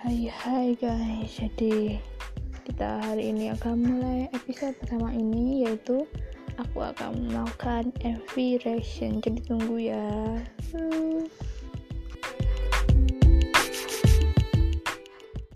Hai hai guys, jadi kita hari ini akan mulai episode pertama ini yaitu aku akan melakukan MV reaction. Jadi tunggu ya. Hmm.